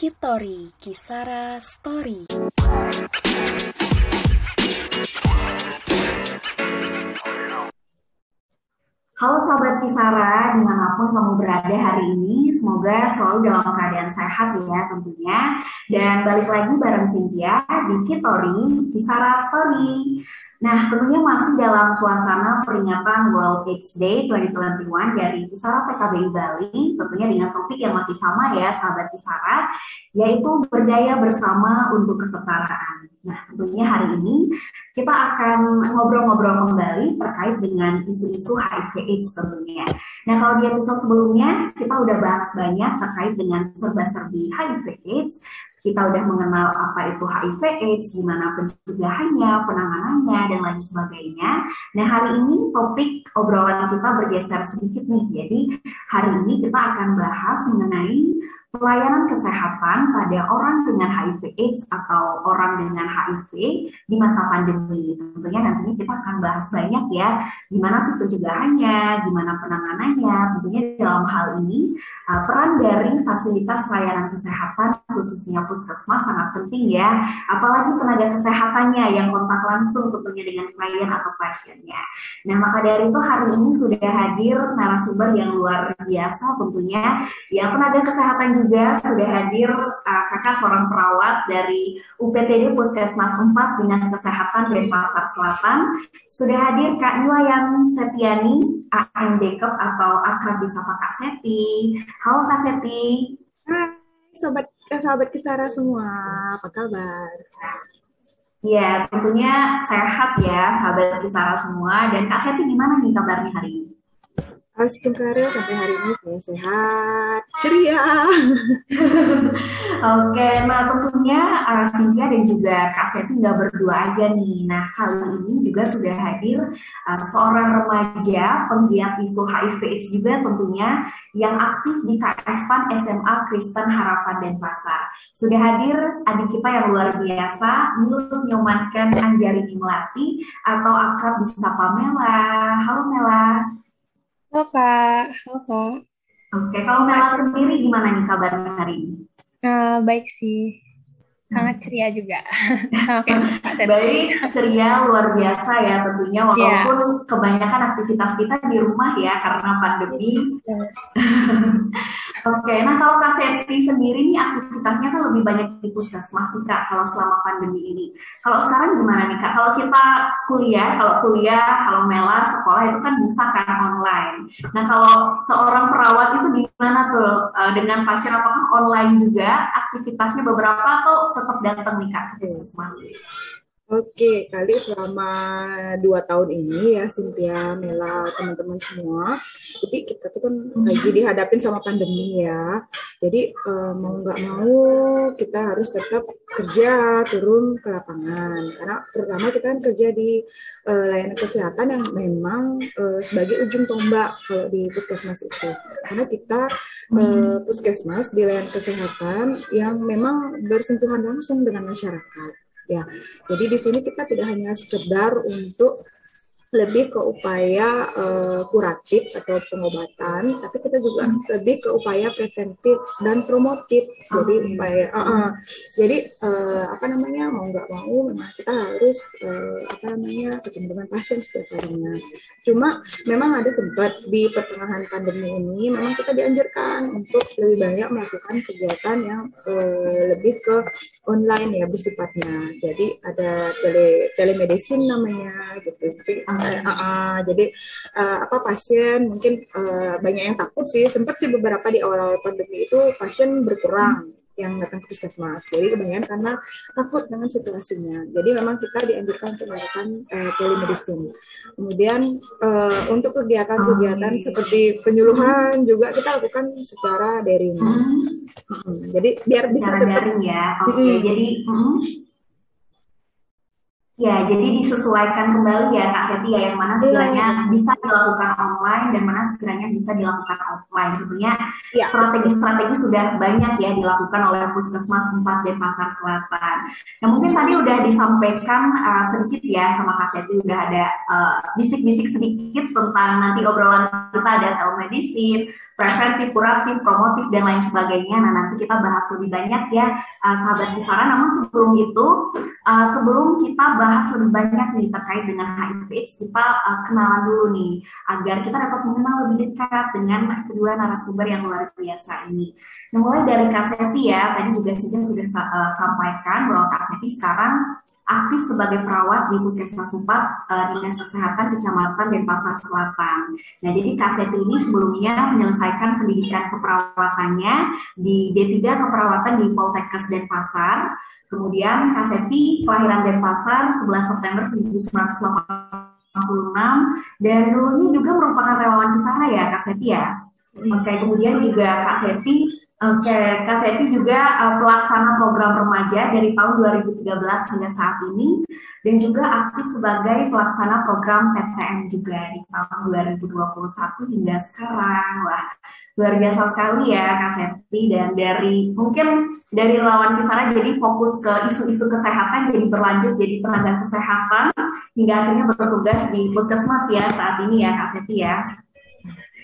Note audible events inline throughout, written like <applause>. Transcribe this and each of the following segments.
Kitori Kisara Story. Halo sahabat Kisara, di mana pun kamu berada hari ini, semoga selalu dalam keadaan sehat ya tentunya. Dan balik lagi bareng Cynthia di Kitori Kisara Story. Nah, tentunya masih dalam suasana peringatan World AIDS Day 2021 dari Kisara PKBI Bali, tentunya dengan topik yang masih sama ya, sahabat Kisara, yaitu berdaya bersama untuk kesetaraan. Nah, tentunya hari ini kita akan ngobrol-ngobrol kembali terkait dengan isu-isu HIV AIDS tentunya. Nah, kalau di episode sebelumnya kita udah bahas banyak terkait dengan serba-serbi HIV AIDS, kita udah mengenal apa itu HIV AIDS, gimana pencegahannya, penanganannya, dan lain sebagainya. Nah, hari ini topik obrolan kita bergeser sedikit nih. Jadi, hari ini kita akan bahas mengenai pelayanan kesehatan pada orang dengan HIV AIDS atau orang dengan HIV di masa pandemi. Tentunya nantinya kita akan bahas banyak ya, gimana sih pencegahannya, gimana penanganannya. Tentunya dalam hal ini uh, peran dari fasilitas pelayanan kesehatan khususnya puskesmas sangat penting ya, apalagi tenaga kesehatannya yang kontak langsung tentunya dengan klien atau pasiennya. Nah maka dari itu hari ini sudah hadir narasumber yang luar biasa tentunya, ya tenaga kesehatan juga sudah hadir uh, kakak seorang perawat dari UPTD Puskesmas 4 Dinas Kesehatan Denpasar Selatan. Sudah hadir Kak Yuayan Setiani, AMDKEP atau akrab disapa Kak Seti. Halo Kak Seti. Hai sobat sahabat Kisara semua, apa kabar? Ya, tentunya sehat ya sahabat Kisara semua. Dan Kak Seti gimana nih kabarnya hari ini? Astagfirullah sampai hari ini saya sehat, ceria. <laughs> Oke, nah tentunya uh, Cynthia dan juga Kak Seti nggak berdua aja nih. Nah kali ini juga sudah hadir uh, seorang remaja penggiat isu HIV AIDS juga tentunya yang aktif di KSPAN SMA Kristen Harapan Denpasar. Sudah hadir adik kita yang luar biasa, Nur Nyomankan Anjarini Melati atau akrab disapa Mela. Halo Mela. Halo Kak, halo Kak. Oke, kalau Mela sendiri gimana nih kabarnya hari ini? Uh, baik sih, sangat ceria juga. <laughs> Sama. Baik, ceria luar biasa ya tentunya walaupun kebanyakan aktivitas kita di rumah ya karena pandemi. <laughs> Oke, nah kalau Kak Seti sendiri nih aktivitasnya kan lebih banyak di puskesmas nih Kak kalau selama pandemi ini. Kalau sekarang gimana nih Kak? Kalau kita kuliah, kalau kuliah, kalau Mela sekolah itu kan bisa kan online. Nah kalau seorang perawat itu gimana tuh uh, dengan pasien apakah online juga aktivitasnya beberapa atau tetap datang nih Kak ke puskesmas? Oke, kali selama dua tahun ini ya Cynthia, Mela, teman-teman semua, jadi kita tuh kan lagi dihadapin sama pandemi ya. Jadi eh, mau nggak mau kita harus tetap kerja turun ke lapangan karena terutama kita kan kerja di eh, layanan kesehatan yang memang eh, sebagai ujung tombak kalau di puskesmas itu. Karena kita eh, puskesmas di layanan kesehatan yang memang bersentuhan langsung dengan masyarakat ya. Jadi di sini kita tidak hanya sekedar untuk lebih ke upaya uh, kuratif atau pengobatan, tapi kita juga lebih ke upaya preventif dan promotif. Jadi upaya, uh, uh, jadi uh, apa namanya mau nggak mau, memang kita harus uh, apa namanya ketemu dengan pasien setiap harinya. Cuma memang ada sempat di pertengahan pandemi ini, memang kita dianjurkan untuk lebih banyak melakukan kegiatan yang uh, lebih ke online ya bersifatnya. Jadi ada tele telemedicine namanya gitu. Jadi, uh, uh, jadi uh, apa pasien mungkin uh, banyak yang takut sih sempat sih beberapa di awal-awal pandemi itu pasien berkurang yang datang ke puskesmas. Jadi kebanyakan karena takut dengan situasinya. Jadi memang kita dianjurkan untuk melakukan uh, telemedicine. Kemudian uh, untuk kegiatan-kegiatan oh, seperti penyuluhan juga kita lakukan secara daring. Hmm. Jadi biar bisa tetap daring ya. Oke, okay. hmm. jadi hmm. Ya, jadi disesuaikan kembali ya Kak Setia yang mana sekiranya bisa dilakukan online dan mana sekiranya bisa dilakukan offline. Tentunya ya. strategi-strategi sudah banyak ya dilakukan oleh Puskesmas 4 Denpasar Selatan. Nah mungkin tadi udah disampaikan uh, sedikit ya sama Kak Seti udah ada uh, bisik-bisik uh, sedikit tentang nanti obrolan kita ada telemedicine, preventif, kuratif, promotif dan lain sebagainya. Nah nanti kita bahas lebih banyak ya uh, sahabat Kisara. Namun sebelum itu, uh, sebelum kita bahas lebih banyak nih terkait dengan HIV/AIDS, kita uh, kenalan dulu nih agar kita dapat mengenal lebih dekat dengan kedua narasumber yang luar biasa ini. Nah, mulai dari Kak Seti ya, tadi juga sudah sudah uh, sampaikan bahwa Kak Seti sekarang aktif sebagai perawat di Puskesmas 4 uh, Dinas Kesehatan Kecamatan Denpasar Selatan. Nah, jadi Kak Seti ini sebelumnya menyelesaikan pendidikan keperawatannya di D3 Keperawatan di Poltekkes Denpasar. Kemudian Kak Seti kelahiran Denpasar 11 September 1986 dan dulunya juga merupakan relawan Kisara ya Kak Seti ya. Oke, kemudian juga Kak Seti Oke, Kak Seti juga uh, pelaksana program remaja dari tahun 2013 hingga saat ini dan juga aktif sebagai pelaksana program PTM juga di tahun 2021 hingga sekarang. Wah, luar biasa sekali ya Kak Seti dan dari mungkin dari lawan kisara jadi fokus ke isu-isu kesehatan jadi berlanjut jadi tenaga kesehatan hingga akhirnya bertugas di puskesmas ya saat ini ya Kak Seti ya.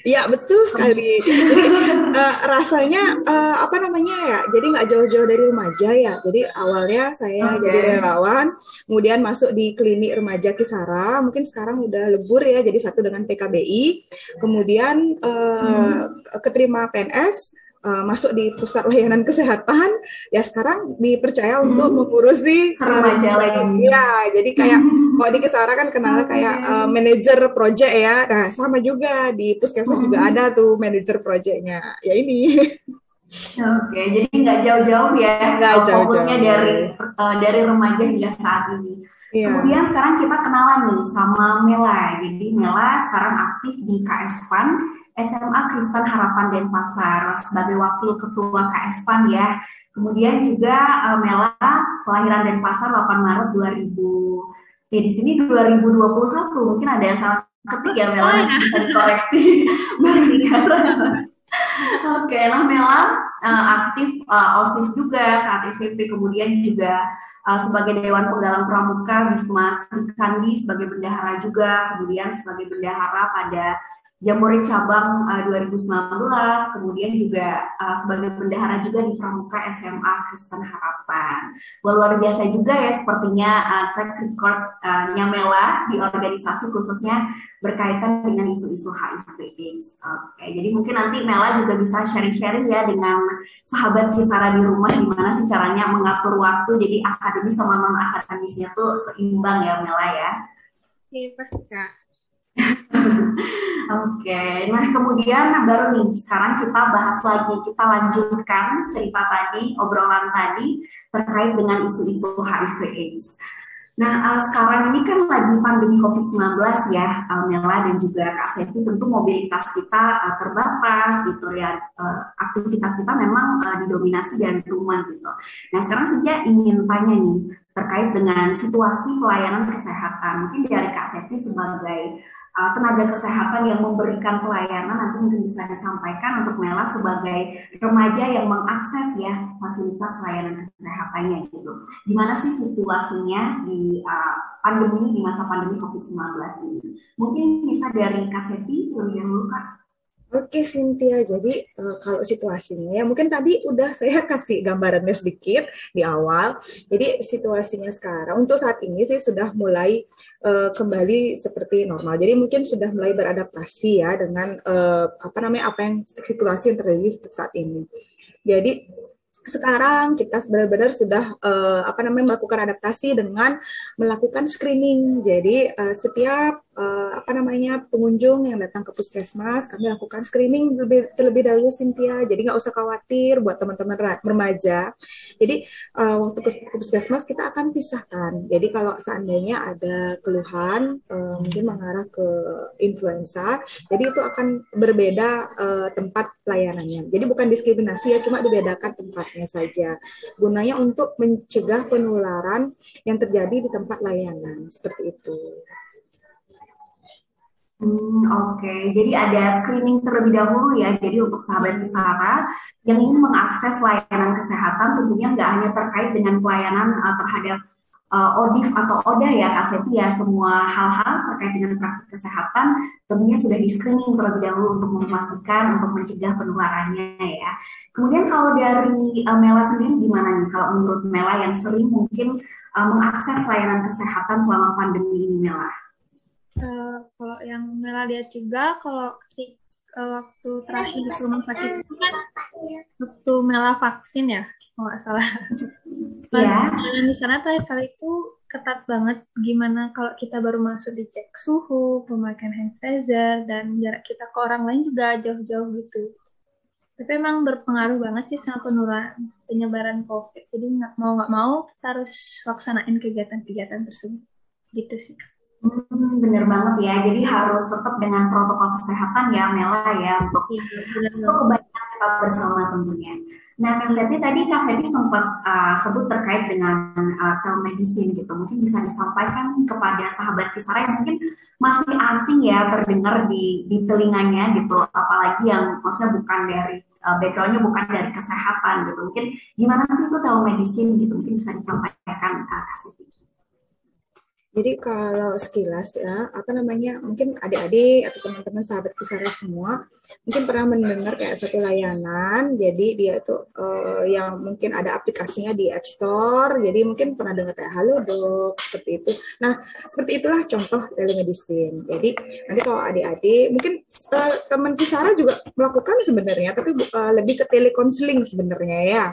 Iya betul sekali. <laughs> Jadi uh, rasanya uh, apa namanya ya? Jadi nggak jauh-jauh dari remaja ya. Jadi awalnya saya okay. jadi relawan, kemudian masuk di klinik remaja Kisara. Mungkin sekarang udah lebur ya, jadi satu dengan PKBI. Kemudian uh, hmm. keterima PNS uh, masuk di pusat layanan kesehatan ya sekarang dipercaya hmm. untuk mengurusi remaja lagi ya jadi kayak <laughs> kalau di Kesara kan kenalnya kayak uh, manajer project ya nah sama juga di puskesmas hmm. juga ada tuh manajer projectnya ya ini Oke, jadi nggak jauh-jauh ya, nggak jauh fokusnya dari uh, dari remaja hingga saat ini. Yeah. Kemudian sekarang kita kenalan nih sama Mela. Jadi Mela sekarang aktif di KS Fund SMA Kristen Harapan Denpasar sebagai wakil ketua KS PAN ya. Kemudian juga uh, Mela kelahiran Denpasar 8 Maret 2000. Ya di sini 2021 mungkin ada yang salah ketik ya Mela oh, ya. bisa dikoreksi <laughs> baru sekarang. Oke, nah Mela uh, aktif uh, OSIS juga saat SMP, kemudian juga uh, sebagai Dewan Penggalang Pramuka, Bisma Kandi sebagai bendahara juga, kemudian sebagai bendahara pada Jamboree cabang uh, eh, 2019, kemudian juga uh, sebagai bendahara juga di Pramuka SMA Kristen Harapan. Luar biasa juga ya sepertinya uh, track record uh, Nyamela di organisasi khususnya berkaitan dengan isu-isu HIV AIDS. Oke, jadi mungkin nanti Mela juga bisa sharing-sharing ya dengan sahabat Kisara di rumah gimana sih caranya mengatur waktu jadi akademis sama non akademisnya tuh seimbang ya Mela ya. Iya pasti kak. <laughs> Oke, nah kemudian baru nih sekarang kita bahas lagi, kita lanjutkan cerita tadi, obrolan tadi terkait dengan isu-isu HIV/AIDS. Nah, uh, sekarang ini kan lagi pandemi COVID-19 ya, Mela dan juga Kak Seti, tentu mobilitas kita uh, terbatas gitu ya, uh, aktivitas kita memang uh, didominasi dari rumah gitu. Nah, sekarang saya ingin tanya nih, terkait dengan situasi pelayanan kesehatan, mungkin dari Kak Seti sebagai uh, tenaga kesehatan yang memberikan pelayanan nanti mungkin bisa disampaikan untuk Mela sebagai remaja yang mengakses ya fasilitas layanan kesehatannya gitu. Gimana sih situasinya di uh, pandemi di masa pandemi COVID-19 ini? Mungkin bisa dari Kaseti lebih dahulu Kak. Oke Cynthia, jadi uh, kalau situasinya ya mungkin tadi udah <laughs> saya kasih gambarannya sedikit di awal. Jadi situasinya sekarang untuk saat ini sih sudah mulai uh, kembali seperti normal. Jadi mungkin sudah mulai beradaptasi ya dengan uh, apa namanya apa yang situasi yang terjadi saat ini. Jadi sekarang kita benar-benar sudah uh, apa namanya melakukan adaptasi dengan melakukan screening. Jadi uh, setiap uh, apa namanya pengunjung yang datang ke puskesmas kami lakukan screening lebih terlebih dahulu Cynthia. Jadi nggak usah khawatir buat teman-teman remaja. Jadi uh, waktu ke puskesmas kita akan pisahkan. Jadi kalau seandainya ada keluhan uh, mungkin mengarah ke influenza jadi itu akan berbeda uh, tempat pelayanannya jadi bukan diskriminasi ya cuma dibedakan tempatnya saja. Gunanya untuk mencegah penularan yang terjadi di tempat layanan seperti itu Hmm, Oke, jadi ada screening terlebih dahulu ya. Jadi untuk sahabat Kisara yang ingin mengakses layanan kesehatan tentunya nggak hanya terkait dengan pelayanan uh, terhadap uh, ODIF atau ODA ya Kak Seti ya. Semua hal-hal terkait dengan praktik kesehatan tentunya sudah di screening terlebih dahulu untuk memastikan untuk mencegah penularannya ya. Kemudian kalau dari uh, Mela sendiri gimana nih? Kalau menurut Mela yang sering mungkin uh, mengakses layanan kesehatan selama pandemi ini Mela? Uh, kalau yang Mela lihat juga, kalau ketika uh, waktu terakhir di rumah sakit itu kan waktu Mela vaksin ya, kalau nggak salah. Iya. Dan di sana terakhir kali itu ketat banget gimana kalau kita baru masuk dicek suhu, pemakaian hand sanitizer, dan jarak kita ke orang lain juga jauh-jauh gitu. Tapi emang berpengaruh banget sih sama penularan penyebaran COVID. Jadi nggak mau nggak mau kita harus laksanain kegiatan-kegiatan tersebut. Gitu sih. Hmm, bener banget ya. Jadi harus tetap dengan protokol kesehatan ya, Mela ya, untuk Iya, untuk kebaikan kita bersama tentunya. Nah, Kak Seti tadi Kak Seti sempat uh, sebut terkait dengan uh, telemedicine gitu. Mungkin bisa disampaikan kepada sahabat Kisara yang mungkin masih asing ya terdengar di di telinganya gitu. Apalagi yang maksudnya bukan dari uh, backgroundnya bukan dari kesehatan gitu. Mungkin gimana sih itu telemedicine gitu? Mungkin bisa disampaikan uh, Kak. Jadi kalau sekilas ya, apa namanya, mungkin adik-adik atau teman-teman sahabat Kisara semua, mungkin pernah mendengar kayak satu layanan, jadi dia itu uh, yang mungkin ada aplikasinya di App Store, jadi mungkin pernah dengar kayak Halo Dok, seperti itu. Nah, seperti itulah contoh telemedicine. Jadi nanti kalau adik-adik, mungkin uh, teman Kisara juga melakukan sebenarnya, tapi uh, lebih ke telekonseling sebenarnya ya.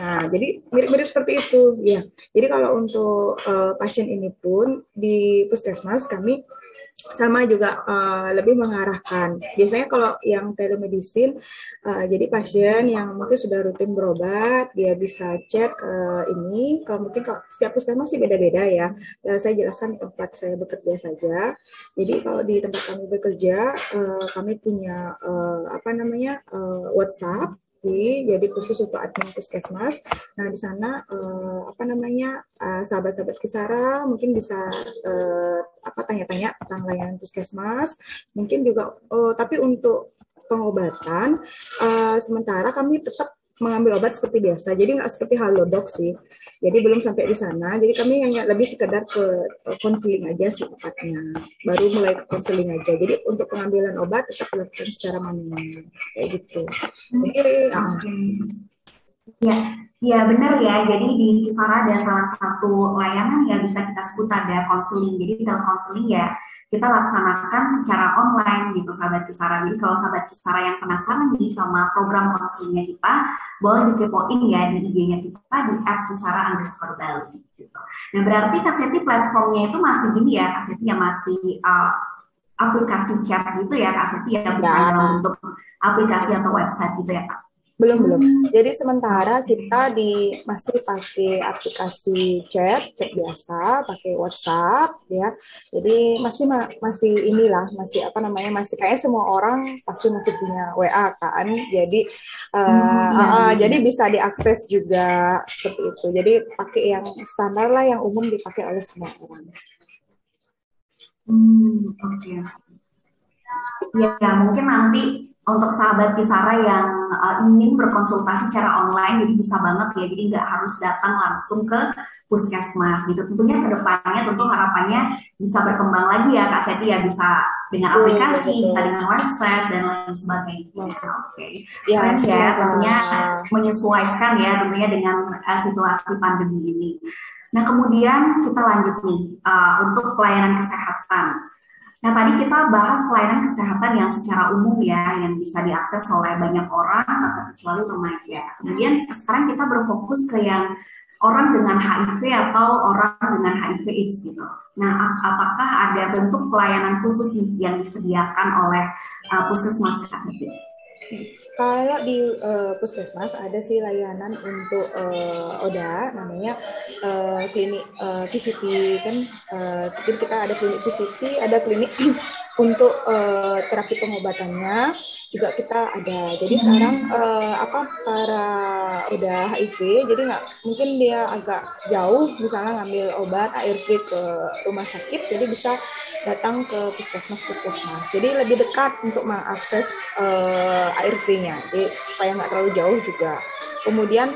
Nah, jadi mirip-mirip seperti itu, ya. Jadi kalau untuk uh, pasien ini pun di puskesmas kami sama juga uh, lebih mengarahkan. Biasanya kalau yang telemedicine, uh, jadi pasien yang mungkin sudah rutin berobat, dia bisa cek uh, ini. Kalau mungkin kalau setiap puskesmas sih beda-beda ya. Uh, saya jelaskan tempat saya bekerja saja. Jadi kalau di tempat kami bekerja, uh, kami punya uh, apa namanya uh, WhatsApp jadi khusus untuk admin puskesmas. Nah di sana uh, apa namanya uh, sahabat-sahabat Kisara mungkin bisa uh, apa tanya-tanya tentang layanan puskesmas. Mungkin juga, uh, tapi untuk pengobatan uh, sementara kami tetap mengambil obat seperti biasa. Jadi nggak seperti halodoc sih. Jadi belum sampai di sana. Jadi kami hanya lebih sekedar ke konseling aja sih tepatnya. Baru mulai ke konseling aja. Jadi untuk pengambilan obat tetap dilakukan secara manual kayak gitu. Jadi uh, Ya, ya benar ya. Jadi di Kisara ada salah satu layanan ya bisa kita sebut ada konseling. Jadi telekonseling ya kita laksanakan secara online gitu sahabat Kisara. Jadi kalau sahabat Kisara yang penasaran nih sama program konselingnya kita, boleh dikepoin ya di IG-nya kita di @kisara underscore Bali gitu. Nah berarti Kaseti platformnya itu masih gini ya, Kaseti yang masih uh, aplikasi chat gitu ya Kaseti ya, bukan Ya. dalam bentuk aplikasi atau website gitu ya Kak. Belum belum. Jadi sementara kita di masih pakai aplikasi chat, chat biasa, pakai WhatsApp ya. Jadi masih ma- masih inilah, masih apa namanya, masih kayak semua orang pasti masih punya WA kan. Jadi uh, Hmm, iya, uh, jadi bisa diakses juga seperti itu. Jadi pakai yang standar lah, yang umum dipakai oleh semua orang. Hmm, oke. Ya, mungkin nanti untuk sahabat Kisara yang uh, ingin berkonsultasi secara online, jadi bisa banget ya, jadi nggak harus datang langsung ke puskesmas gitu. Tentunya ke depannya tentu harapannya bisa berkembang lagi ya Kak Seti ya, bisa dengan aplikasi, betul. bisa dengan website, dan lain sebagainya. Oke. Ya, Keren ya, siap. tentunya menyesuaikan ya tentunya dengan uh, situasi pandemi ini. Nah, kemudian kita lanjut nih uh, untuk pelayanan kesehatan. Nah, tadi kita bahas pelayanan kesehatan yang secara umum ya, yang bisa diakses oleh banyak orang, kecuali remaja. Kemudian sekarang kita berfokus ke yang orang dengan HIV atau orang dengan HIV AIDS gitu. Nah, ap- apakah ada bentuk pelayanan khusus nih yang disediakan oleh uh, puskesmas KSP? Kalau di eh, puskesmas ada sih layanan untuk eh, ODA namanya eh, klinik eh, PCT kan jadi kita ada klinik PCT, ada klinik untuk uh, terapi pengobatannya juga kita ada. Jadi sekarang uh, apa para udah HIV, jadi nggak mungkin dia agak jauh, misalnya ngambil obat ARV ke rumah sakit, jadi bisa datang ke puskesmas puskesmas. Jadi lebih dekat untuk mengakses uh, ARV-nya, jadi supaya nggak terlalu jauh juga. Kemudian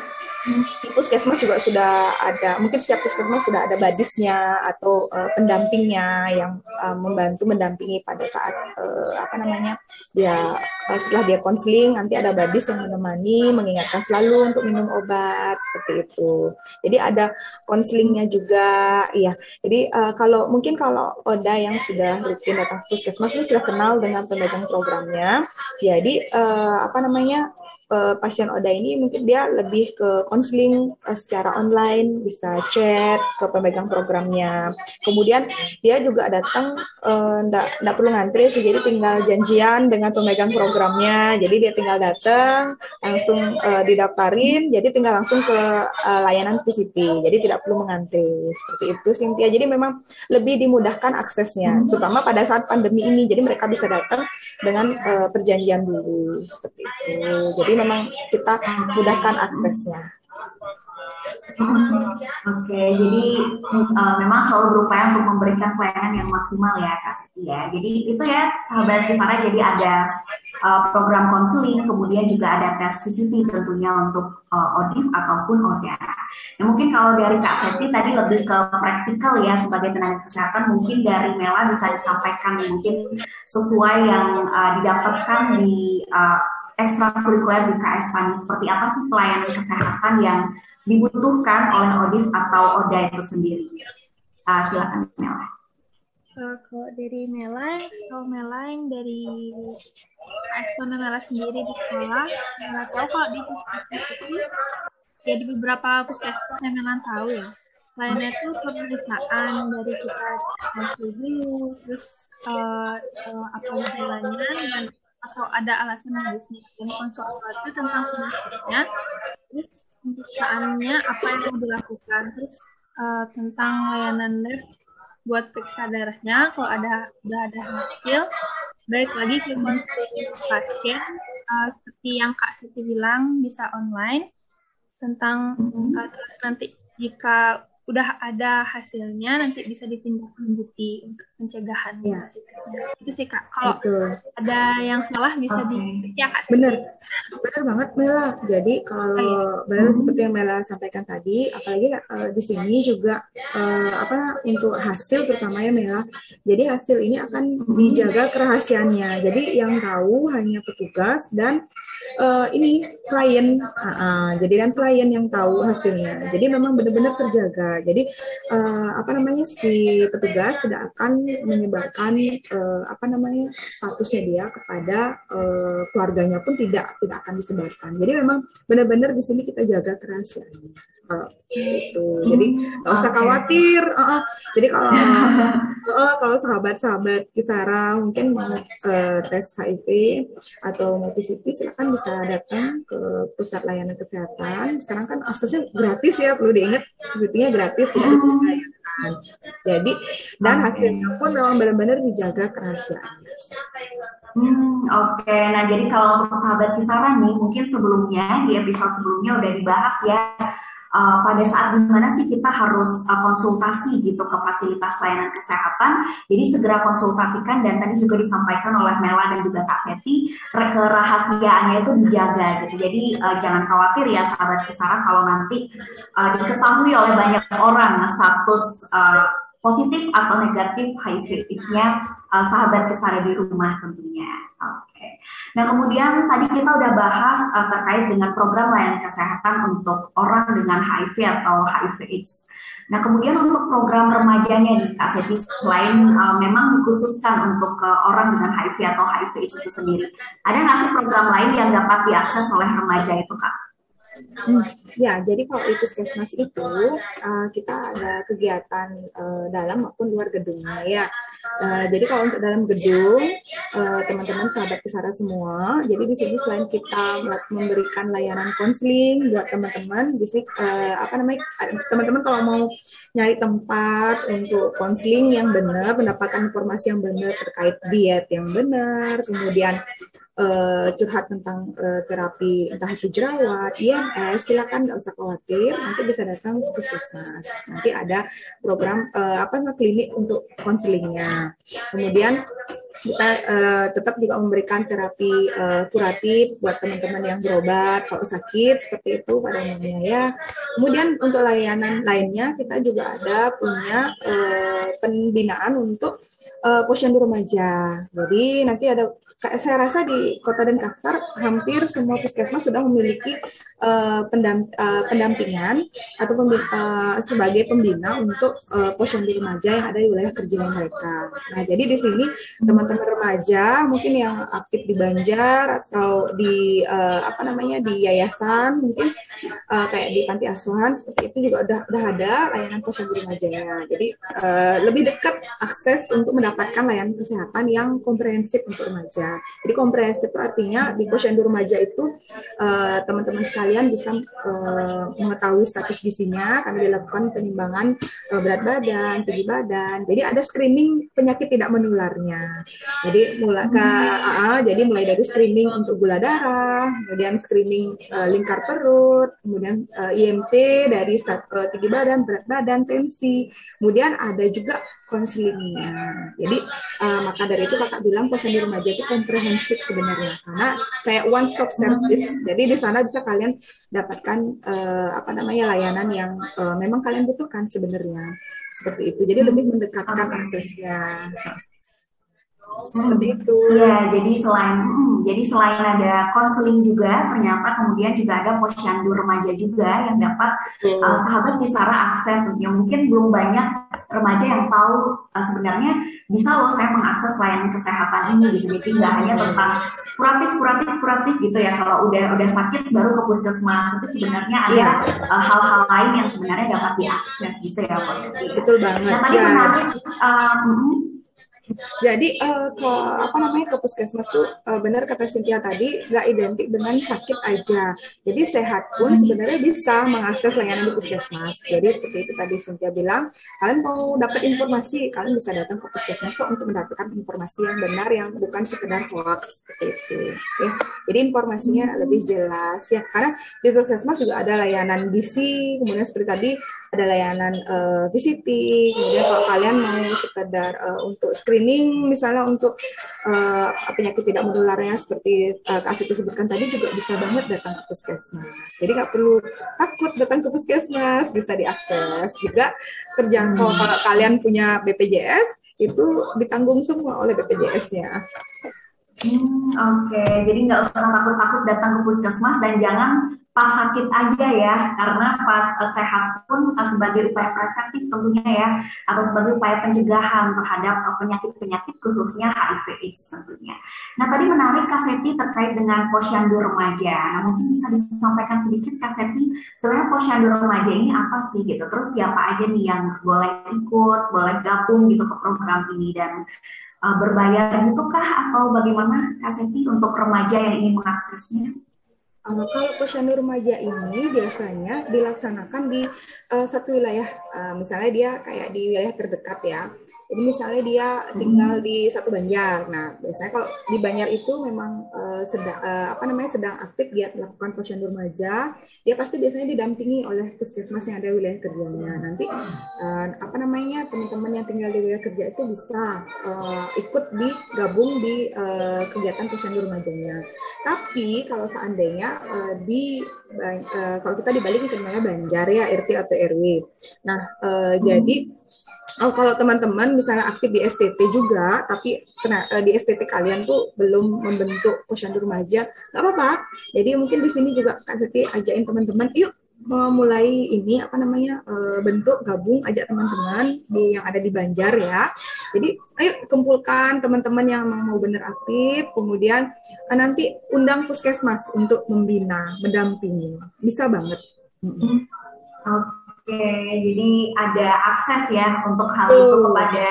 di puskesmas juga sudah ada mungkin setiap puskesmas sudah ada badisnya atau uh, pendampingnya yang uh, membantu mendampingi pada saat uh, apa namanya dia setelah dia konseling nanti ada badis yang menemani mengingatkan selalu untuk minum obat seperti itu. Jadi ada konselingnya juga iya. Jadi uh, kalau mungkin kalau Oda yang sudah rutin datang ke puskesmas sudah kenal dengan pemegang programnya. Jadi uh, apa namanya uh, pasien Oda ini mungkin dia lebih ke konseling uh, secara online, bisa chat ke pemegang programnya. Kemudian dia juga datang enggak uh, enggak perlu ngantri sih, jadi tinggal janjian dengan pemegang programnya. Jadi dia tinggal datang langsung uh, didaftarin, jadi tinggal langsung ke uh, layanan VCT. Jadi tidak perlu mengantri. Seperti itu Cynthia. Jadi memang lebih dimudahkan aksesnya, terutama pada saat pandemi ini. Jadi mereka bisa datang dengan uh, perjanjian dulu seperti itu. Jadi memang kita mudahkan aksesnya. Oke, okay, jadi uh, memang selalu berupaya untuk memberikan pelayanan yang maksimal ya Kak Siti ya. Jadi itu ya sahabat Kisara, jadi ada uh, program konseling, kemudian juga ada tes PCT tentunya untuk uh, ODIF ataupun ODA. Nah, mungkin kalau dari Kak Seti tadi lebih ke praktikal ya sebagai tenaga kesehatan, mungkin dari Mela bisa disampaikan mungkin sesuai yang uh, didapatkan di uh, ekstrakurikuler di KS PANI seperti apa sih pelayanan kesehatan yang dibutuhkan oleh ODIF atau ODA itu sendiri? Uh, silakan Mela. Uh, dari Mela, kalau Mela yang dari ekspon Mela sendiri di sekolah, Mela tahu kalau di puskesmas itu ya di beberapa puskesmas yang Mela tahu ya. Lainnya itu pemeriksaan dari kita hasil dulu, terus uh, uh, apa gejalanya dan atau ada alasan medisnya dan konsultasi tentang penyakitnya. Terus pemeriksaannya apa yang mau dilakukan? Terus uh, tentang layanan lab buat periksa darahnya kalau ada udah ada hasil balik lagi ke pasien. Uh, seperti yang Kak Siti bilang bisa online tentang uh, terus nanti jika udah ada hasilnya nanti bisa ditindaklanjuti. untuk pencegahan ya. itu sih kak. Kalau ada yang salah bisa okay. di ya kak bener. Bener banget Mela. Jadi kalau oh, iya. benar hmm. seperti yang Mela sampaikan tadi apalagi uh, di sini juga uh, apa untuk hasil terutama ya Mela jadi hasil ini akan dijaga kerahasiaannya. Jadi yang tahu hanya petugas dan uh, ini klien. Uh, uh, jadi dan klien yang tahu hasilnya. Jadi memang benar-benar terjaga. Jadi uh, apa namanya si petugas tidak akan menyebarkan uh, apa namanya statusnya dia kepada uh, keluarganya pun tidak tidak akan disebarkan. Jadi memang benar-benar di sini kita jaga kerahasiaan kalau itu jadi nggak usah khawatir. Uh, uh. jadi kalau <laughs> uh, kalau sahabat-sahabat Kisara mungkin mau uh, tes HIV atau mau PCT silakan bisa datang ke pusat layanan kesehatan. Sekarang kan aksesnya gratis ya perlu diingat PCT-nya gratis tidak dibayarkan jadi dan hasilnya pun memang benar-benar dijaga kerahasiaannya. Hmm, Oke, okay. nah jadi kalau untuk sahabat kisaran nih, mungkin sebelumnya di episode sebelumnya udah dibahas ya uh, pada saat di mana sih kita harus uh, konsultasi gitu ke fasilitas layanan kesehatan. Jadi segera konsultasikan dan tadi juga disampaikan oleh Mela dan juga Kak Seti kerahasiaannya itu dijaga gitu. Jadi uh, jangan khawatir ya sahabat Kisara kalau nanti uh, diketahui oleh banyak orang status uh, positif atau negatif HIV-nya uh, sahabat Kisara di rumah tentunya. Oke. Okay. Nah kemudian tadi kita udah bahas uh, terkait dengan program layanan kesehatan untuk orang dengan HIV atau HIV/AIDS. Nah kemudian untuk program remajanya nih Kak selain uh, memang dikhususkan untuk uh, orang dengan HIV atau HIV/AIDS itu sendiri, ada nggak sih program lain yang dapat diakses oleh remaja itu Kak? Hmm, ya, jadi kalau di puskesmas itu uh, kita ada kegiatan uh, dalam maupun luar gedungnya ya. Uh, jadi kalau untuk dalam gedung, uh, teman-teman sahabat kesara semua, jadi di sini selain kita memberikan layanan konseling buat teman-teman, sini uh, apa namanya teman-teman kalau mau nyari tempat untuk konseling yang benar, mendapatkan informasi yang benar terkait diet yang benar, kemudian uh, curhat tentang uh, terapi entah itu jerawat, IMS, silakan nggak usah khawatir, nanti bisa datang ke puskesmas. Nanti ada program uh, apa namanya klinik untuk konselingnya. Kemudian kita uh, tetap juga memberikan terapi uh, kuratif buat teman-teman yang berobat kalau sakit seperti itu pada umumnya ya. Kemudian untuk layanan lainnya kita juga ada punya uh, pembinaan untuk uh, posyandu remaja. Jadi nanti ada saya rasa di Kota Denpasar hampir semua puskesmas sudah memiliki uh, pendamp, uh, pendampingan atau pembina, uh, sebagai pembina untuk uh, posyandu remaja yang ada di wilayah kerja mereka. Nah, jadi di sini teman-teman remaja mungkin yang aktif di Banjar atau di uh, apa namanya di yayasan mungkin uh, kayak di panti asuhan seperti itu juga udah udah ada layanan posyandu remajanya. Jadi uh, lebih dekat akses untuk mendapatkan layanan kesehatan yang komprehensif untuk remaja. Jadi komprehensif artinya di posyandu remaja itu eh, teman-teman uh, sekalian bisa uh, mengetahui status gizinya karena dilakukan penimbangan uh, berat badan, tinggi badan. Jadi ada screening penyakit tidak menularnya. Jadi mulai ke uh, jadi mulai dari screening untuk gula darah, kemudian screening uh, lingkar perut, kemudian uh, IMT dari uh, tinggi badan, berat badan, tensi. Kemudian ada juga konselingnya. Jadi uh, maka dari itu kakak bilang posyandu remaja itu komprehensif sebenarnya karena kayak one stop service. Jadi di sana bisa kalian dapatkan uh, apa namanya layanan yang uh, memang kalian butuhkan sebenarnya seperti itu. Jadi lebih mendekatkan aksesnya seperti hmm. itu. Ya, jadi selain hmm, jadi selain ada konseling juga, ternyata kemudian juga ada posyandu remaja juga yang dapat hmm. uh, sahabat Kisara akses. Tentunya mungkin belum banyak remaja yang tahu uh, sebenarnya bisa loh saya mengakses layanan kesehatan ini gitu. Jadi tidak hanya tentang kuratif, kuratif, kuratif gitu ya. Kalau udah udah sakit baru ke puskesmas, tapi sebenarnya ada iya. uh, hal-hal yeah. uh, lain yang sebenarnya dapat diakses gitu ya, positif. Betul banget. Nah, tadi ya. menarik. Uh, jadi uh, ke apa namanya ke puskesmas tuh uh, benar kata Cynthia tadi nggak identik dengan sakit aja. Jadi sehat pun sebenarnya bisa mengakses layanan di puskesmas. Jadi seperti itu tadi Cynthia bilang, kalian mau dapat informasi, kalian bisa datang ke puskesmas tuh untuk mendapatkan informasi yang benar yang bukan sekedar hoax seperti itu. Ya. Jadi informasinya lebih jelas ya. Karena di puskesmas juga ada layanan gizi, kemudian seperti tadi ada layanan uh, visiting. Kemudian kalau kalian mau sekedar uh, untuk screen screening misalnya untuk uh, penyakit tidak menularnya seperti uh, Kak Asik sebutkan tadi juga bisa banget datang ke puskesmas. Jadi nggak perlu takut datang ke puskesmas, bisa diakses juga terjangkau. Hmm. Kalau kalian punya BPJS itu ditanggung semua oleh BPJS-nya. Hmm, Oke, okay. jadi nggak usah takut-takut datang ke puskesmas dan jangan pas sakit aja ya, karena pas uh, sehat pun uh, sebagai upaya preventif tentunya ya, atau sebagai upaya pencegahan terhadap uh, penyakit-penyakit khususnya HIV/AIDS tentunya. Nah tadi menarik Kaseti terkait dengan posyandu remaja. Nah mungkin bisa disampaikan sedikit Kaseti sebenarnya posyandu remaja ini apa sih gitu? Terus siapa aja nih yang boleh ikut, boleh gabung gitu ke program ini dan uh, berbayar gitu kah atau bagaimana Kaseti untuk remaja yang ingin mengaksesnya? Uh, kalau posyandu remaja ini biasanya dilaksanakan di uh, satu wilayah, uh, misalnya dia kayak di wilayah terdekat ya. Jadi misalnya dia tinggal di satu Banjar. Nah, biasanya kalau di Banjar itu memang uh, sedang uh, apa namanya sedang aktif dia melakukan posyandu remaja, dia pasti biasanya didampingi oleh puskesmas yang ada wilayah kerjanya. Nanti uh, apa namanya teman-teman yang tinggal di wilayah kerja itu bisa uh, ikut digabung di uh, kegiatan posyandu remajanya. Tapi kalau seandainya uh, di uh, kalau kita dibalik ke Banjar ya RT atau RW. Nah, uh, hmm. jadi Oh, kalau teman-teman misalnya aktif di STT juga, tapi kena, uh, di STT kalian tuh belum membentuk posyandu remaja, nggak apa-apa. Jadi mungkin di sini juga Kak Seti ajain teman-teman, yuk memulai ini apa namanya uh, bentuk gabung ajak teman-teman di yang ada di Banjar ya. Jadi ayo kumpulkan teman-teman yang mau benar aktif, kemudian uh, nanti undang puskesmas untuk membina, mendampingi. Bisa banget. Oke, jadi ada akses ya untuk hal itu kepada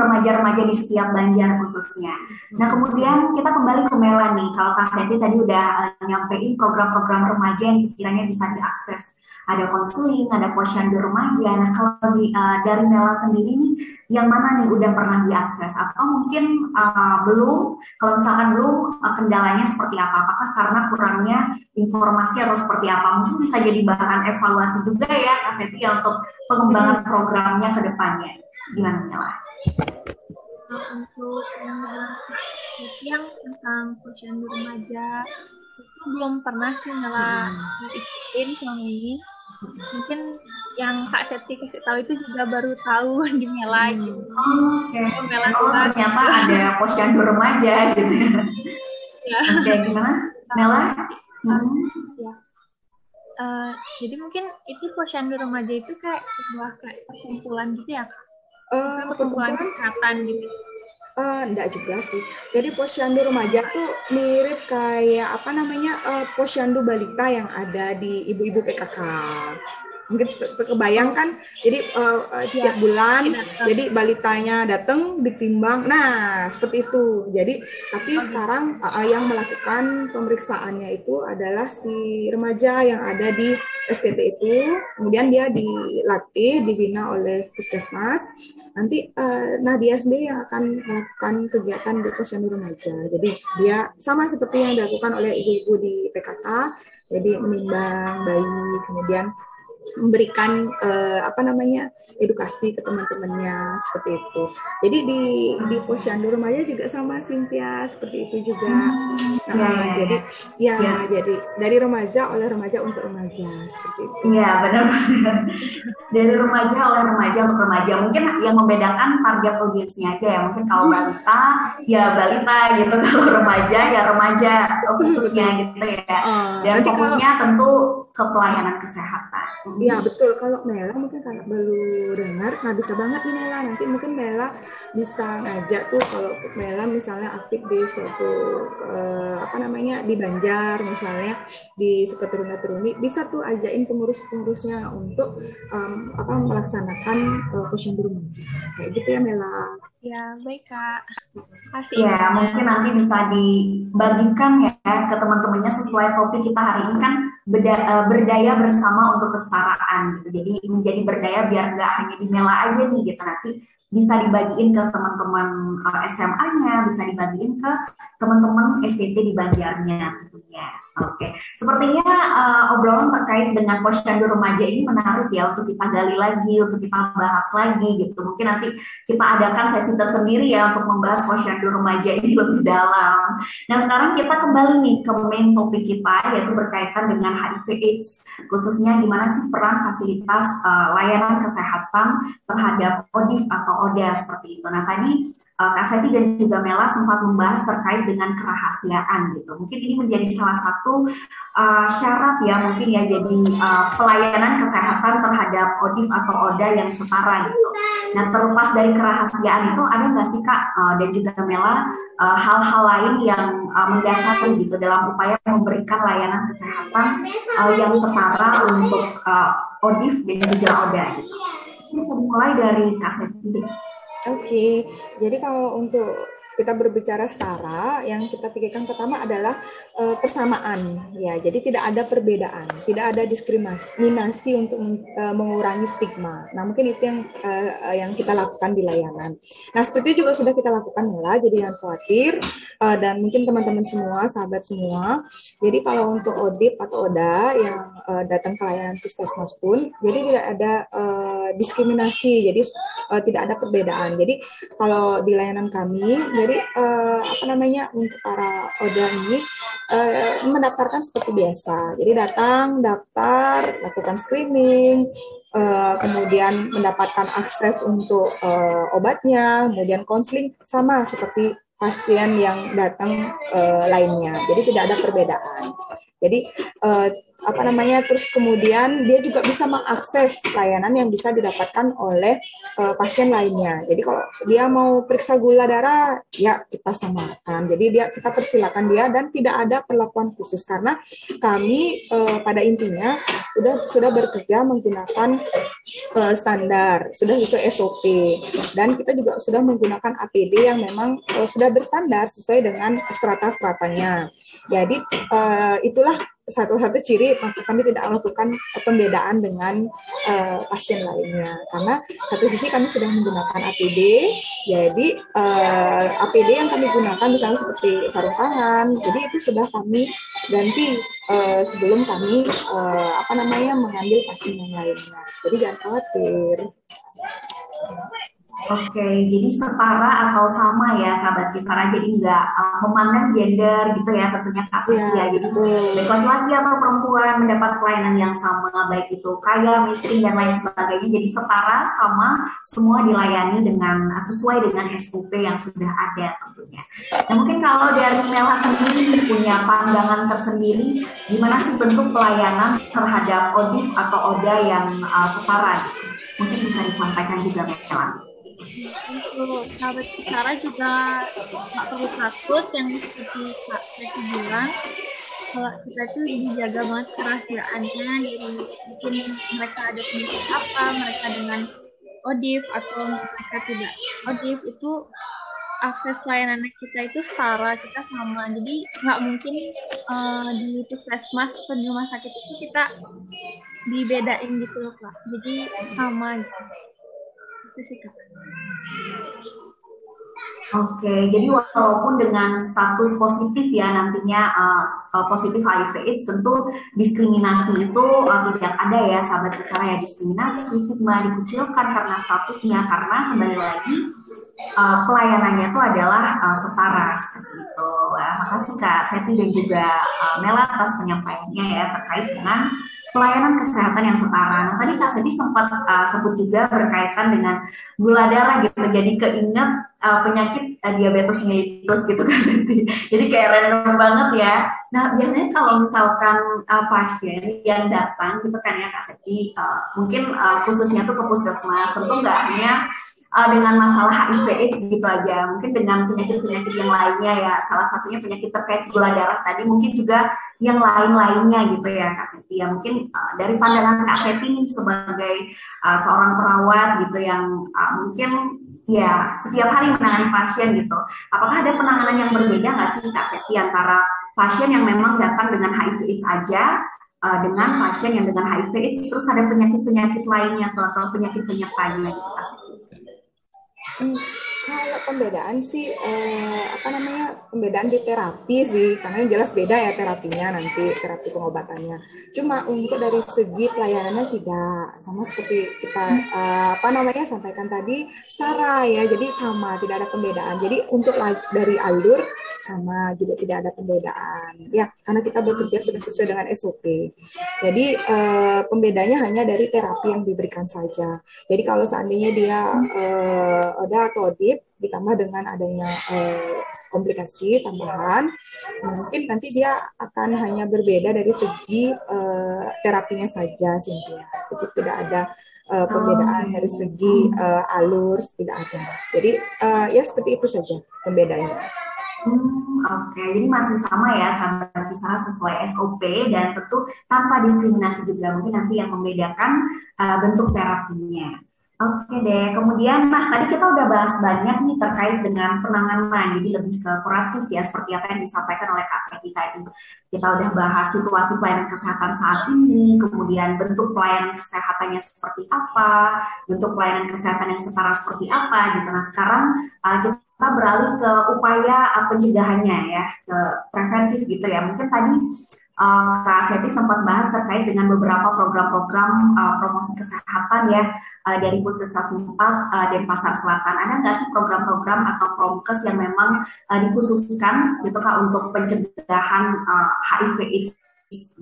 remaja-remaja di setiap Banjar khususnya. Nah kemudian kita kembali ke Mela nih, kalau Kak Seti tadi udah uh, nyampein program-program remaja yang sekiranya bisa diakses ada konseling, ada posyandu remaja. Nah, kalau di, uh, dari Mela sendiri nih, yang mana nih udah pernah diakses atau mungkin uh, belum? Kalau misalkan belum, uh, kendalanya seperti apa? Apakah karena kurangnya informasi atau seperti apa? Mungkin bisa jadi bahan evaluasi juga ya, Kak Seti, ya, untuk pengembangan programnya ke depannya. Gimana, Mela? Untuk yang tentang posyandu remaja itu belum pernah sih hmm. ikutin selama ini mungkin yang Kak Septi kasih tahu itu juga baru tahu <laughs> di Mela gitu. Oh, Oke. Okay. Mela oh, ternyata ada posyandu remaja gitu ya. ya. Oke, okay, gimana? Mela? Hmm. Ya. Uh, jadi mungkin itu posyandu remaja itu kayak sebuah kayak perkumpulan gitu ya Kak? Uh, perkumpulan kesehatan gitu. Uh, enggak juga sih. Jadi posyandu remaja tuh mirip kayak apa namanya uh, posyandu balita yang ada di ibu-ibu PKK mungkin kebayang kan? Jadi uh, uh, setiap ya, bulan jadi balitanya datang ditimbang. Nah seperti itu. Jadi tapi okay. sekarang uh, yang melakukan pemeriksaannya itu adalah si remaja yang ada di STT itu. Kemudian dia dilatih dibina oleh puskesmas. Nanti uh, Nadia sendiri yang akan melakukan kegiatan di posyandu remaja. Jadi dia sama seperti yang dilakukan oleh ibu-ibu di PKK jadi menimbang bayi kemudian memberikan uh, apa namanya edukasi ke teman-temannya seperti itu. Jadi di di posyandu remaja juga sama Cynthia seperti itu juga. Hmm, nah, ya, ya, jadi ya, ya jadi dari remaja oleh remaja untuk remaja seperti itu. Iya benar benar. dari remaja oleh remaja untuk remaja. Mungkin yang membedakan target audiensnya aja ya. Mungkin kalau balita ya balita gitu, <laughs> kalau remaja ya remaja <laughs> fokusnya gitu ya. Oh, Dan fokusnya tentu ke pelayanan kesehatan. Iya betul. Kalau Mela mungkin kalau baru dengar, nah bisa banget nih Mela. Nanti mungkin Mela bisa ngajak tuh kalau Mela misalnya aktif di suatu uh, apa namanya di Banjar misalnya di Seketuruna Turuni, bisa tuh ajain pengurus-pengurusnya untuk um, apa melaksanakan uh, posyandu remaja. Kayak gitu ya Mela. Ya, baik Kak. Kasih. Ya, mungkin nanti bisa dibagikan ya ke teman-temannya sesuai topik kita hari ini kan beda, uh, berdaya bersama untuk kesetaraan gitu. Jadi menjadi berdaya biar nggak hanya di Mela aja nih gitu. Nanti bisa dibagiin ke teman-teman eh, SMA-nya, bisa dibagiin ke teman-teman STT di Banjarnya tentunya. Oke, okay. sepertinya uh, obrolan terkait dengan posyandu remaja ini menarik ya untuk kita gali lagi, untuk kita bahas lagi gitu. Mungkin nanti kita adakan sesi tersendiri ya untuk membahas posyandu remaja ini <laughs> lebih dalam. Nah sekarang kita kembali nih ke main topik kita yaitu berkaitan dengan HIV/AIDS, khususnya gimana sih peran fasilitas uh, layanan kesehatan terhadap ODIF atau ODA seperti itu. Nah tadi uh, Kak dan juga Mela sempat membahas terkait dengan kerahasiaan gitu. Mungkin ini menjadi salah satu satu uh, syarat ya mungkin ya jadi uh, pelayanan kesehatan terhadap ODIF atau ODA yang setara gitu. Nah terlepas dari kerahasiaan itu ada nggak sih kak uh, dan juga Mela hal-hal uh, lain yang uh, mendasari gitu dalam upaya memberikan layanan kesehatan uh, yang setara untuk uh, ODIF dan juga ODA gitu. Ini mulai dari kaset Oke, okay. jadi kalau untuk kita berbicara setara, yang kita pikirkan pertama adalah uh, persamaan, ya. Jadi tidak ada perbedaan, tidak ada diskriminasi untuk uh, mengurangi stigma. Nah, mungkin itu yang uh, yang kita lakukan di layanan. Nah, seperti itu juga sudah kita lakukan lah. Jadi jangan khawatir uh, dan mungkin teman-teman semua, sahabat semua. Jadi kalau untuk ODIP atau ODA yang uh, datang ke layanan puskesmas pun, jadi tidak ada uh, diskriminasi. Jadi uh, tidak ada perbedaan. Jadi kalau di layanan kami, jadi jadi uh, apa namanya untuk para ODA ini uh, mendaftarkan seperti biasa. Jadi datang, daftar, lakukan screening, uh, kemudian mendapatkan akses untuk uh, obatnya, kemudian konseling sama seperti pasien yang datang uh, lainnya. Jadi tidak ada perbedaan. Jadi uh, apa namanya terus kemudian dia juga bisa mengakses layanan yang bisa didapatkan oleh uh, pasien lainnya. Jadi kalau dia mau periksa gula darah ya kita samakan. Jadi dia kita persilakan dia dan tidak ada perlakuan khusus karena kami uh, pada intinya sudah sudah bekerja menggunakan uh, standar, sudah sesuai SOP dan kita juga sudah menggunakan APD yang memang uh, sudah berstandar sesuai dengan strata-stratanya. Jadi uh, itulah satu-satu ciri maka kami tidak melakukan pembedaan dengan uh, pasien lainnya. Karena satu sisi kami sudah menggunakan APD jadi uh, eh, APD yang kami gunakan misalnya seperti sarung tangan jadi itu sudah kami ganti uh, sebelum kami uh, apa namanya mengambil pasien yang lainnya. Jadi jangan khawatir Oke, jadi setara atau sama ya sahabat Kisara, jadi nggak uh, memandang gender gitu ya tentunya Kak ya, ya. Jadi baik laki-laki atau perempuan mendapat pelayanan yang sama, baik itu kaya, miskin dan lain sebagainya. Jadi setara sama semua dilayani dengan sesuai dengan SOP yang sudah ada tentunya. Nah mungkin kalau dari Mela sendiri punya pandangan tersendiri, gimana sih bentuk pelayanan terhadap ODIF atau ODA yang uh, setara? Mungkin bisa disampaikan juga Mela untuk sahabat bicara juga nggak perlu takut yang seperti Kak Teti bilang. Kalau kita tuh dijaga banget kerahasiaannya dari mungkin mereka ada penyakit apa mereka dengan ODIF atau mereka tidak. ODIF itu akses pelayanan kita itu setara kita sama. Jadi nggak mungkin uh, di puskesmas atau di rumah sakit itu kita dibedain gitu loh jadi sama gitu itu sih kak Oke, jadi walaupun dengan status positif ya nantinya uh, positif HIV AIDS tentu diskriminasi itu uh, tidak ada ya sahabat besar ya diskriminasi stigma dikucilkan karena statusnya karena kembali lagi uh, pelayanannya itu adalah uh, setara seperti itu. Nah, makasih Kak Seti dan juga uh, Mela atas penyampaiannya ya terkait dengan pelayanan kesehatan yang setara. Nah, tadi Kak Sedi sempat uh, sebut juga berkaitan dengan gula darah gitu. Jadi keinget uh, penyakit uh, diabetes mellitus gitu <laughs> Kak Sedi. Jadi kayak random banget ya. Nah, biasanya kalau misalkan uh, pasien yang datang gitu kan ya Kak Sedi, uh, mungkin uh, khususnya tuh ke puskesmas, tentu nggak hanya uh, dengan masalah HIV AIDS gitu aja. Mungkin dengan penyakit-penyakit yang lainnya ya. Salah satunya penyakit terkait gula darah tadi mungkin juga yang lain-lainnya gitu ya Kak Seti. Ya mungkin uh, dari pandangan Kak Seti sebagai uh, seorang perawat gitu yang uh, mungkin ya setiap hari menangani pasien gitu. Apakah ada penanganan yang berbeda nggak sih Kak Seti antara pasien yang memang datang dengan HIV AIDS saja uh, dengan pasien yang dengan HIV AIDS terus ada penyakit-penyakit lainnya atau penyakit penyertanya gitu Kak Seti? Hmm, kalau pembedaan sih eh, apa namanya pembedaan di terapi sih karena yang jelas beda ya terapinya nanti terapi pengobatannya. Cuma untuk dari segi pelayanannya tidak sama seperti kita eh, apa namanya sampaikan tadi setara ya jadi sama tidak ada pembedaan. Jadi untuk dari alur sama juga tidak ada pembedaan ya karena kita bekerja sudah sesuai dengan SOP. Jadi eh, pembedanya hanya dari terapi yang diberikan saja. Jadi kalau seandainya dia eh, ada atau DIP ditambah dengan adanya uh, komplikasi tambahan, mungkin nanti dia akan hanya berbeda dari segi uh, terapinya saja, Cynthia. Jadi tidak ada uh, perbedaan dari segi uh, alur, tidak ada. Jadi uh, ya seperti itu saja pembedanya. Hmm, Oke, jadi masih sama ya sahabat kisah sesuai SOP dan tentu tanpa diskriminasi juga mungkin nanti yang membedakan uh, bentuk terapinya. Oke deh, kemudian nah tadi kita udah bahas banyak nih terkait dengan penanganan, jadi lebih ke kuratif ya seperti apa yang disampaikan oleh Kak Seti tadi. Kita udah bahas situasi pelayanan kesehatan saat ini, kemudian bentuk pelayanan kesehatannya seperti apa, bentuk pelayanan kesehatan yang setara seperti apa gitu. Nah sekarang uh, kita beralih ke upaya uh, pencegahannya ya, ke preventif gitu ya. Mungkin tadi uh, Kak Seti sempat bahas terkait dengan beberapa program-program uh, promosi kesehatan ya uh, dari Puskesmas 4 uh, Denpasar Selatan. Ada nggak sih program-program atau promkes yang memang uh, dikhususkan gitu Kak untuk pencegahan uh, HIV AIDS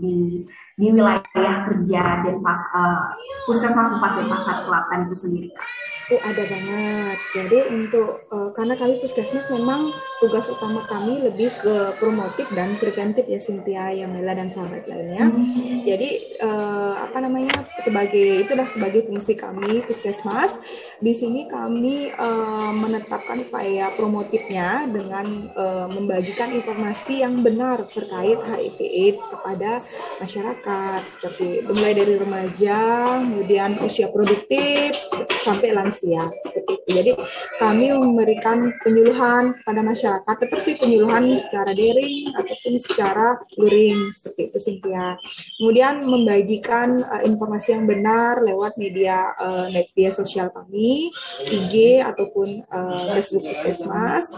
di di wilayah kerja dan pas uh, puskesmas 4 dan pasar selatan itu sendiri Kak? Oh ada banget. Jadi untuk uh, karena kami puskesmas memang tugas utama kami lebih ke promotif dan preventif ya Cynthia, Yamela dan sahabat lainnya. Hmm. Jadi uh, apa namanya sebagai itulah sebagai fungsi kami puskesmas. Di sini kami uh, menetapkan upaya promotifnya dengan uh, membagikan informasi yang benar terkait HIV/AIDS kepada masyarakat seperti mulai dari remaja, kemudian usia produktif sampai lansia lansia seperti itu. Jadi kami memberikan penyuluhan pada masyarakat, tetap sih penyuluhan secara daring ataupun secara luring seperti itu Cynthia. Kemudian membagikan uh, informasi yang benar lewat media uh, media sosial kami, IG ataupun uh, Facebook Puskesmas.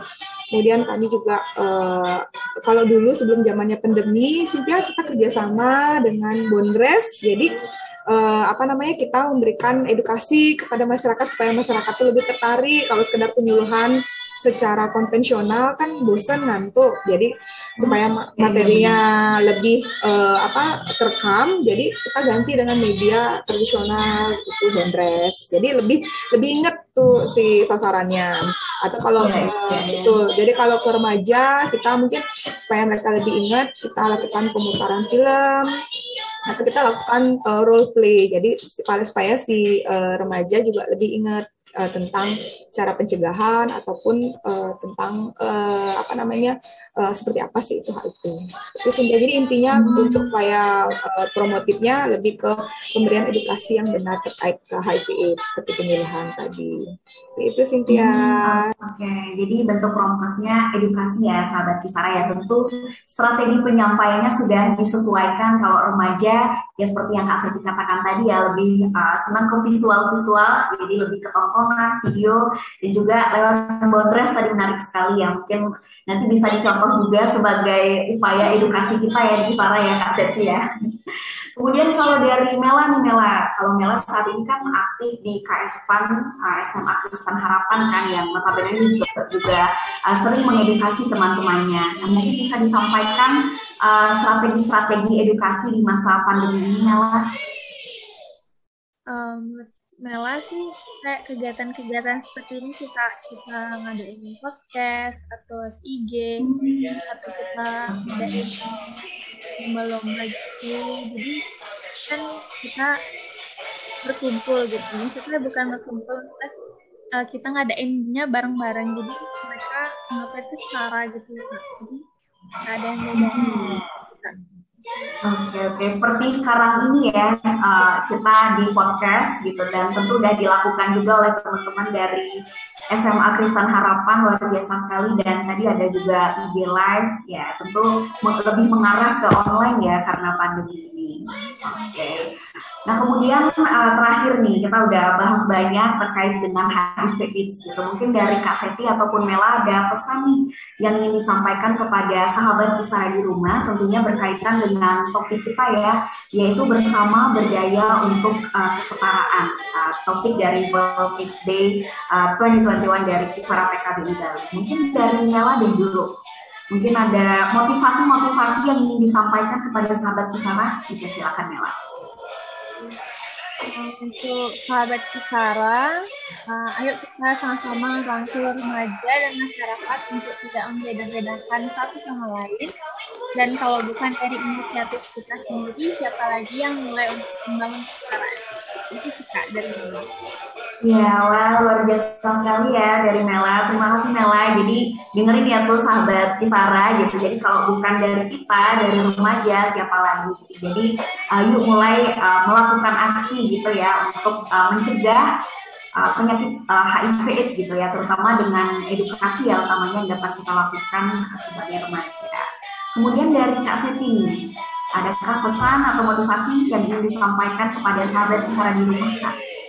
Kemudian kami juga uh, kalau dulu sebelum zamannya pandemi, Cynthia kita kerjasama dengan Bondres, jadi uh, apa namanya kita memberikan edukasi kepada masyarakat supaya masyarakat itu lebih tertarik. Kalau sekedar penyuluhan secara konvensional kan bosan ngantuk. Jadi supaya materinya lebih uh, apa terekam jadi kita ganti dengan media tradisional itu bandres jadi lebih lebih inget tuh si sasarannya. Atau kalau uh, itu jadi kalau ke remaja kita mungkin supaya mereka lebih ingat kita lakukan pemutaran film. Atau kita lakukan uh, role play. Jadi supaya si uh, remaja juga lebih ingat uh, tentang cara pencegahan ataupun uh, tentang uh, apa namanya uh, seperti apa sih itu hal itu. Terus jadi intinya hmm. untuk upaya uh, promotifnya lebih ke pemberian edukasi yang benar terkait ke HIV/AIDS seperti penyuluhan tadi. Itu Cynthia. Hmm, Oke, okay. jadi bentuk promosnya edukasi ya sahabat Kisara ya. Tentu strategi penyampaiannya sudah disesuaikan kalau remaja ya seperti yang Kak Seti katakan tadi ya lebih uh, senang ke visual-visual, jadi lebih ke tontonan, video dan juga lewat bondres tadi menarik sekali ya. Mungkin nanti bisa dicontoh juga sebagai upaya edukasi kita ya Kisara ya Kak Seti ya. Kemudian kalau dari Mela nih Mela, kalau Mela saat ini kan aktif di KS PAN, uh, SMA Kristen Harapan kan yang notabene juga, juga uh, sering mengedukasi teman-temannya. Nah, mungkin bisa disampaikan strategi-strategi uh, edukasi di masa pandemi ini Mela? Um, Mela sih kayak kegiatan-kegiatan seperti ini kita kita ngadain podcast atau IG atau kita ngadain lomba-lomba gitu jadi kan kita berkumpul gitu. Maksudnya bukan berkumpul maksudnya uh, kita ngadainnya bareng-bareng. Jadi mereka ngapain itu cara gitu. Jadi ada yang beda Oke oke seperti sekarang ini ya uh, kita di podcast gitu dan tentu sudah dilakukan juga oleh teman-teman dari SMA Kristen Harapan luar biasa sekali dan tadi ada juga IG live ya tentu lebih mengarah ke online ya karena pandemi ini. Oke. Okay. Nah kemudian uh, terakhir nih kita udah bahas banyak terkait dengan HIV AIDS gitu. Mungkin dari Kak Seti ataupun Mela ada pesan nih yang ingin disampaikan kepada sahabat bisa di rumah tentunya berkaitan dengan topik kita ya yaitu bersama berdaya untuk uh, kesetaraan. Uh, topik dari World AIDS Day uh, 2021 dari Kisara PKBI Bali. Mungkin dari Mela deh dulu Mungkin ada motivasi-motivasi yang ingin disampaikan kepada sahabat Kisara? Oke, silakan Mela. Untuk sahabat Kisara, uh, ayo kita sama-sama rangkul remaja dan masyarakat untuk tidak membeda-bedakan satu sama lain. Dan kalau bukan dari inisiatif kita sendiri, siapa lagi yang mulai untuk membangun kesetaraan? Itu kita dari Mela. Ya, wah luar biasa sekali ya dari Mela. Terima kasih Mela. Jadi dengerin ya tuh sahabat Kisara gitu. Jadi kalau bukan dari kita, dari remaja siapa lagi? Jadi uh, yuk mulai uh, melakukan aksi gitu ya untuk uh, mencegah uh, penyakit uh, HIV/AIDS gitu ya, terutama dengan edukasi ya utamanya yang dapat kita lakukan sebagai remaja. Kemudian dari Kak nih, adakah pesan atau motivasi yang ingin disampaikan kepada sahabat Kisara di rumah Kak?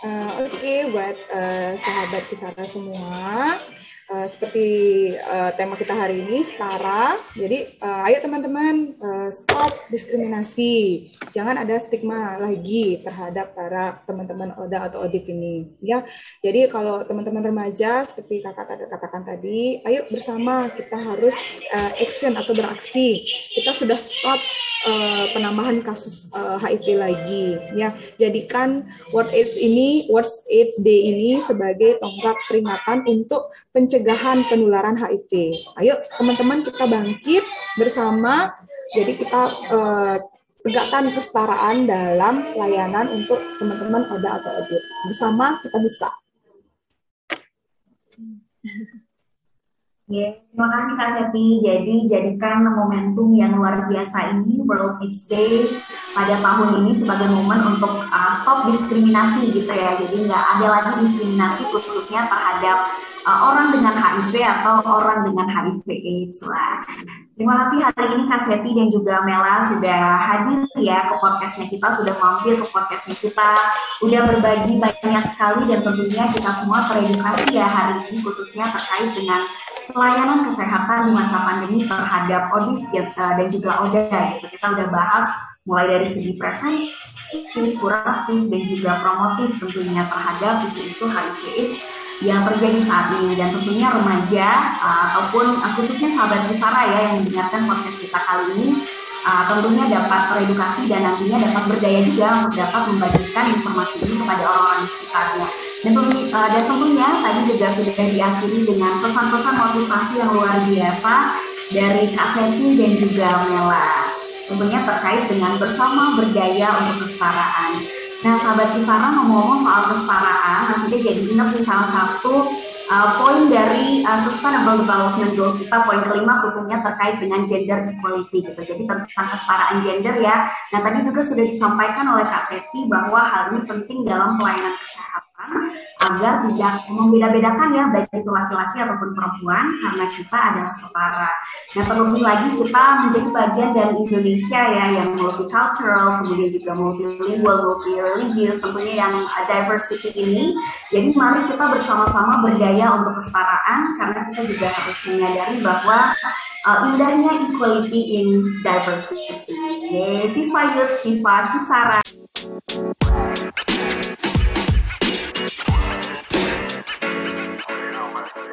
Uh, Oke, okay, buat uh, sahabat kisara semua, uh, seperti uh, tema kita hari ini setara. Jadi, uh, ayo teman-teman uh, stop diskriminasi. Jangan ada stigma lagi terhadap para teman-teman Oda atau Odip ini. Ya, jadi kalau teman-teman remaja seperti kakak katakan tadi, ayo bersama kita harus uh, action atau beraksi. Kita sudah stop uh, penambahan kasus uh, HIV lagi. Ya jadikan World AIDS ini World AIDS Day ini sebagai tonggak peringatan untuk pencegahan penularan HIV ayo teman-teman kita bangkit bersama. Jadi kita uh, tegakkan kesetaraan dalam layanan untuk teman-teman pada atau audit bersama kita bisa Ya, terima kasih Kak. Jadi jadikan momentum yang luar biasa ini World AIDS Day pada tahun ini sebagai momen untuk uh, stop diskriminasi gitu ya. Jadi nggak ada lagi diskriminasi khususnya terhadap uh, orang dengan HIV atau orang dengan HIV AIDS lah. Terima kasih hari ini Kak Seti dan juga Mela sudah hadir ya ke podcastnya kita, sudah mampir ke podcastnya kita, udah berbagi banyak sekali dan tentunya kita semua teredukasi ya hari ini khususnya terkait dengan pelayanan kesehatan di masa pandemi terhadap audit uh, dan juga ODA. Kita udah bahas mulai dari segi preventif, kuratif, dan juga promotif tentunya terhadap isu-isu HIV AIDS yang terjadi saat ini dan tentunya remaja uh, ataupun uh, khususnya sahabat Kisara ya yang mendengarkan podcast kita kali ini uh, tentunya dapat teredukasi dan nantinya dapat berdaya juga untuk dapat membagikan informasi ini kepada orang-orang di sekitarnya. Dan, uh, dan tentunya tadi juga sudah diakhiri dengan pesan-pesan motivasi yang luar biasa dari Kak Seti dan juga Mela. Tentunya terkait dengan bersama berdaya untuk kesetaraan. Nah, sahabat Kisara ngomong-ngomong soal kesetaraan, maksudnya jadi ingat nih salah satu uh, poin dari uh, Sustainable Development Goals kita poin kelima khususnya terkait dengan gender equality gitu. Jadi tentang kesetaraan gender ya. Nah tadi juga sudah disampaikan oleh Kak Seti bahwa hal ini penting dalam pelayanan kesehatan agar tidak membeda-bedakan ya baik itu laki-laki ataupun perempuan karena kita adalah setara. Nah terlebih lagi kita menjadi bagian dari Indonesia ya yang multicultural, kemudian juga multilingual, multi-religious, tentunya yang diversity ini. Jadi mari kita bersama-sama berdaya untuk kesetaraan karena kita juga harus menyadari bahwa uh, indahnya equality in diversity. Viva Youth, Viva Kisara.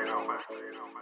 you know, man.